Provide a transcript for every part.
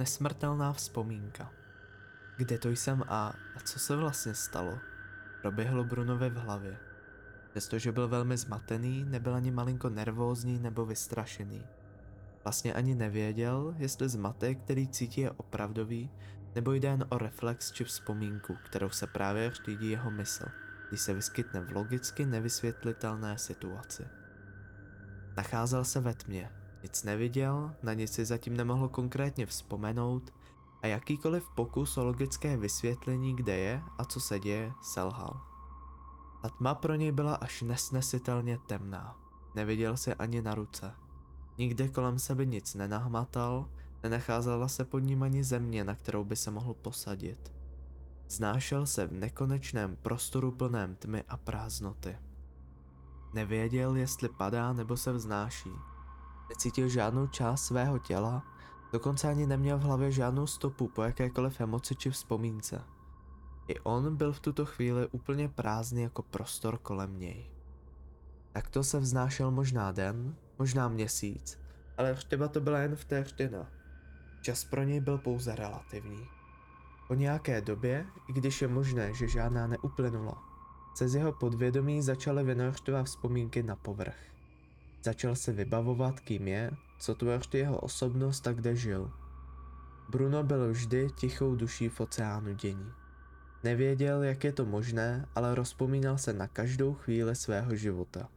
Nesmrtelná vzpomínka. Kde to jsem a, a co se vlastně stalo? Proběhlo Brunovi v hlavě. Přestože byl velmi zmatený, nebyl ani malinko nervózní nebo vystrašený. Vlastně ani nevěděl, jestli zmatek, který cítí, je opravdový, nebo jde jen o reflex či vzpomínku, kterou se právě řídí jeho mysl, když se vyskytne v logicky nevysvětlitelné situaci. Nacházel se ve tmě, nic neviděl, na nic si zatím nemohl konkrétně vzpomenout a jakýkoliv pokus o logické vysvětlení, kde je a co se děje, selhal. Ta tma pro něj byla až nesnesitelně temná. Neviděl se ani na ruce. Nikde kolem sebe nic nenahmatal, nenacházela se pod ním ani země, na kterou by se mohl posadit. Znášel se v nekonečném prostoru plném tmy a prázdnoty. Nevěděl, jestli padá nebo se vznáší. Necítil žádnou část svého těla, dokonce ani neměl v hlavě žádnou stopu po jakékoliv emoci či vzpomínce. I on byl v tuto chvíli úplně prázdný jako prostor kolem něj. Takto se vznášel možná den, možná měsíc, ale třeba to byla jen vteřina. Čas pro něj byl pouze relativní. Po nějaké době, i když je možné, že žádná neuplynula, se z jeho podvědomí začaly vynořtovat vzpomínky na povrch. Začal se vybavovat, kým je, co tvoří jeho osobnost a kde žil. Bruno byl vždy tichou duší v oceánu dění. Nevěděl, jak je to možné, ale rozpomínal se na každou chvíli svého života.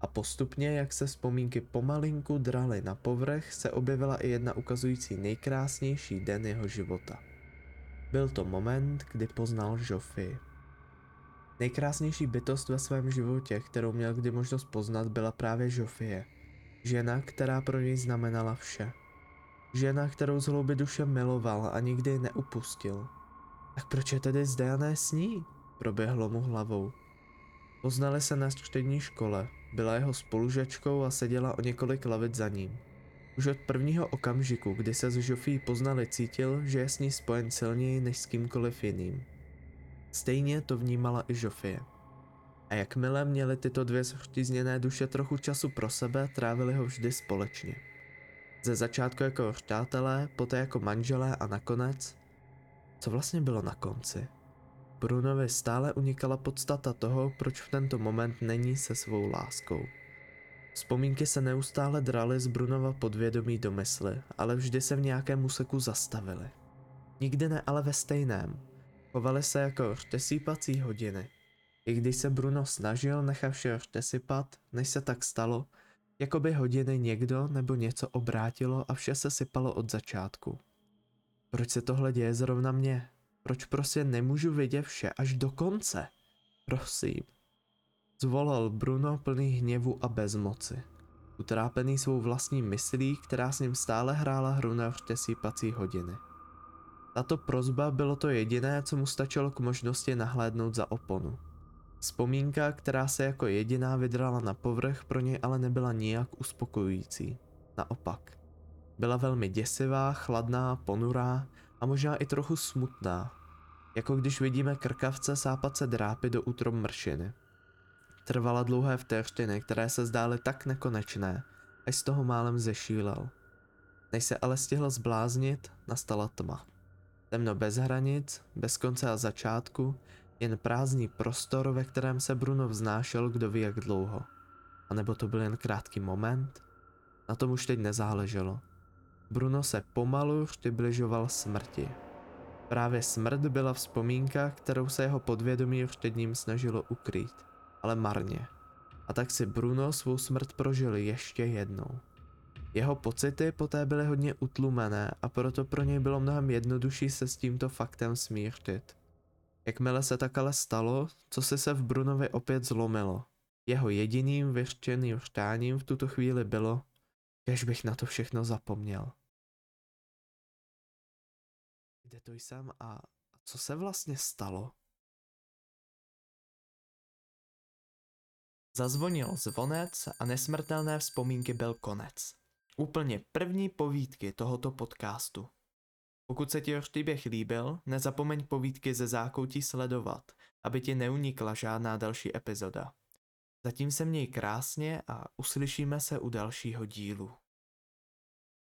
A postupně, jak se vzpomínky pomalinku draly na povrch, se objevila i jedna ukazující nejkrásnější den jeho života. Byl to moment, kdy poznal Joffy. Nejkrásnější bytost ve svém životě, kterou měl kdy možnost poznat, byla právě Joffie. Žena, která pro něj znamenala vše. Žena, kterou z hlouby duše miloval a nikdy neupustil. Tak proč je tedy zde a ne s ní? Proběhlo mu hlavou. Poznali se na střední škole, byla jeho spolužačkou a seděla o několik lavic za ním. Už od prvního okamžiku, kdy se s Žofí poznali, cítil, že je s ní spojen silněji než s kýmkoliv jiným. Stejně to vnímala i Žofie. A jakmile měli tyto dvě zhřízněné duše trochu času pro sebe, trávili ho vždy společně. Ze začátku jako přátelé, poté jako manželé a nakonec, co vlastně bylo na konci? Brunovi stále unikala podstata toho, proč v tento moment není se svou láskou. Vzpomínky se neustále draly z Brunova podvědomí do mysli, ale vždy se v nějakém úseku zastavily. Nikdy ne ale ve stejném. Chovaly se jako řtesípací hodiny. I když se Bruno snažil nechat vše řtesypat, než se tak stalo, jako by hodiny někdo nebo něco obrátilo a vše se sypalo od začátku. Proč se tohle děje zrovna mně? Proč prostě nemůžu vidět vše až do konce? Prosím. Zvolal Bruno plný hněvu a bezmoci. Utrápený svou vlastní myslí, která s ním stále hrála hru na vřtesípací hodiny. Tato prozba bylo to jediné, co mu stačilo k možnosti nahlédnout za oponu. Vzpomínka, která se jako jediná vydrala na povrch, pro něj ale nebyla nijak uspokojující. Naopak. Byla velmi děsivá, chladná, ponurá a možná i trochu smutná. Jako když vidíme krkavce sápat se drápy do útrob mršiny. Trvala dlouhé vteřiny, které se zdály tak nekonečné, až z toho málem zešílel. Než se ale stihl zbláznit, nastala tma. Temno bez hranic, bez konce a začátku, jen prázdný prostor, ve kterém se Bruno vznášel kdo ví jak dlouho. A nebo to byl jen krátký moment? Na tom už teď nezáleželo. Bruno se pomalu přibližoval smrti. Právě smrt byla vzpomínka, kterou se jeho podvědomí před ním snažilo ukrýt, ale marně. A tak si Bruno svou smrt prožil ještě jednou. Jeho pocity poté byly hodně utlumené a proto pro něj bylo mnohem jednodušší se s tímto faktem smířit. Jakmile se tak ale stalo, co se se v Brunovi opět zlomilo. Jeho jediným vyřčeným vštáním v tuto chvíli bylo, kež bych na to všechno zapomněl. Kde to jsem a co se vlastně stalo? Zazvonil zvonec a nesmrtelné vzpomínky byl konec. Úplně první povídky tohoto podcastu. Pokud se ti jeho příběh líbil, nezapomeň povídky ze zákoutí sledovat, aby ti neunikla žádná další epizoda. Zatím se měj krásně a uslyšíme se u dalšího dílu.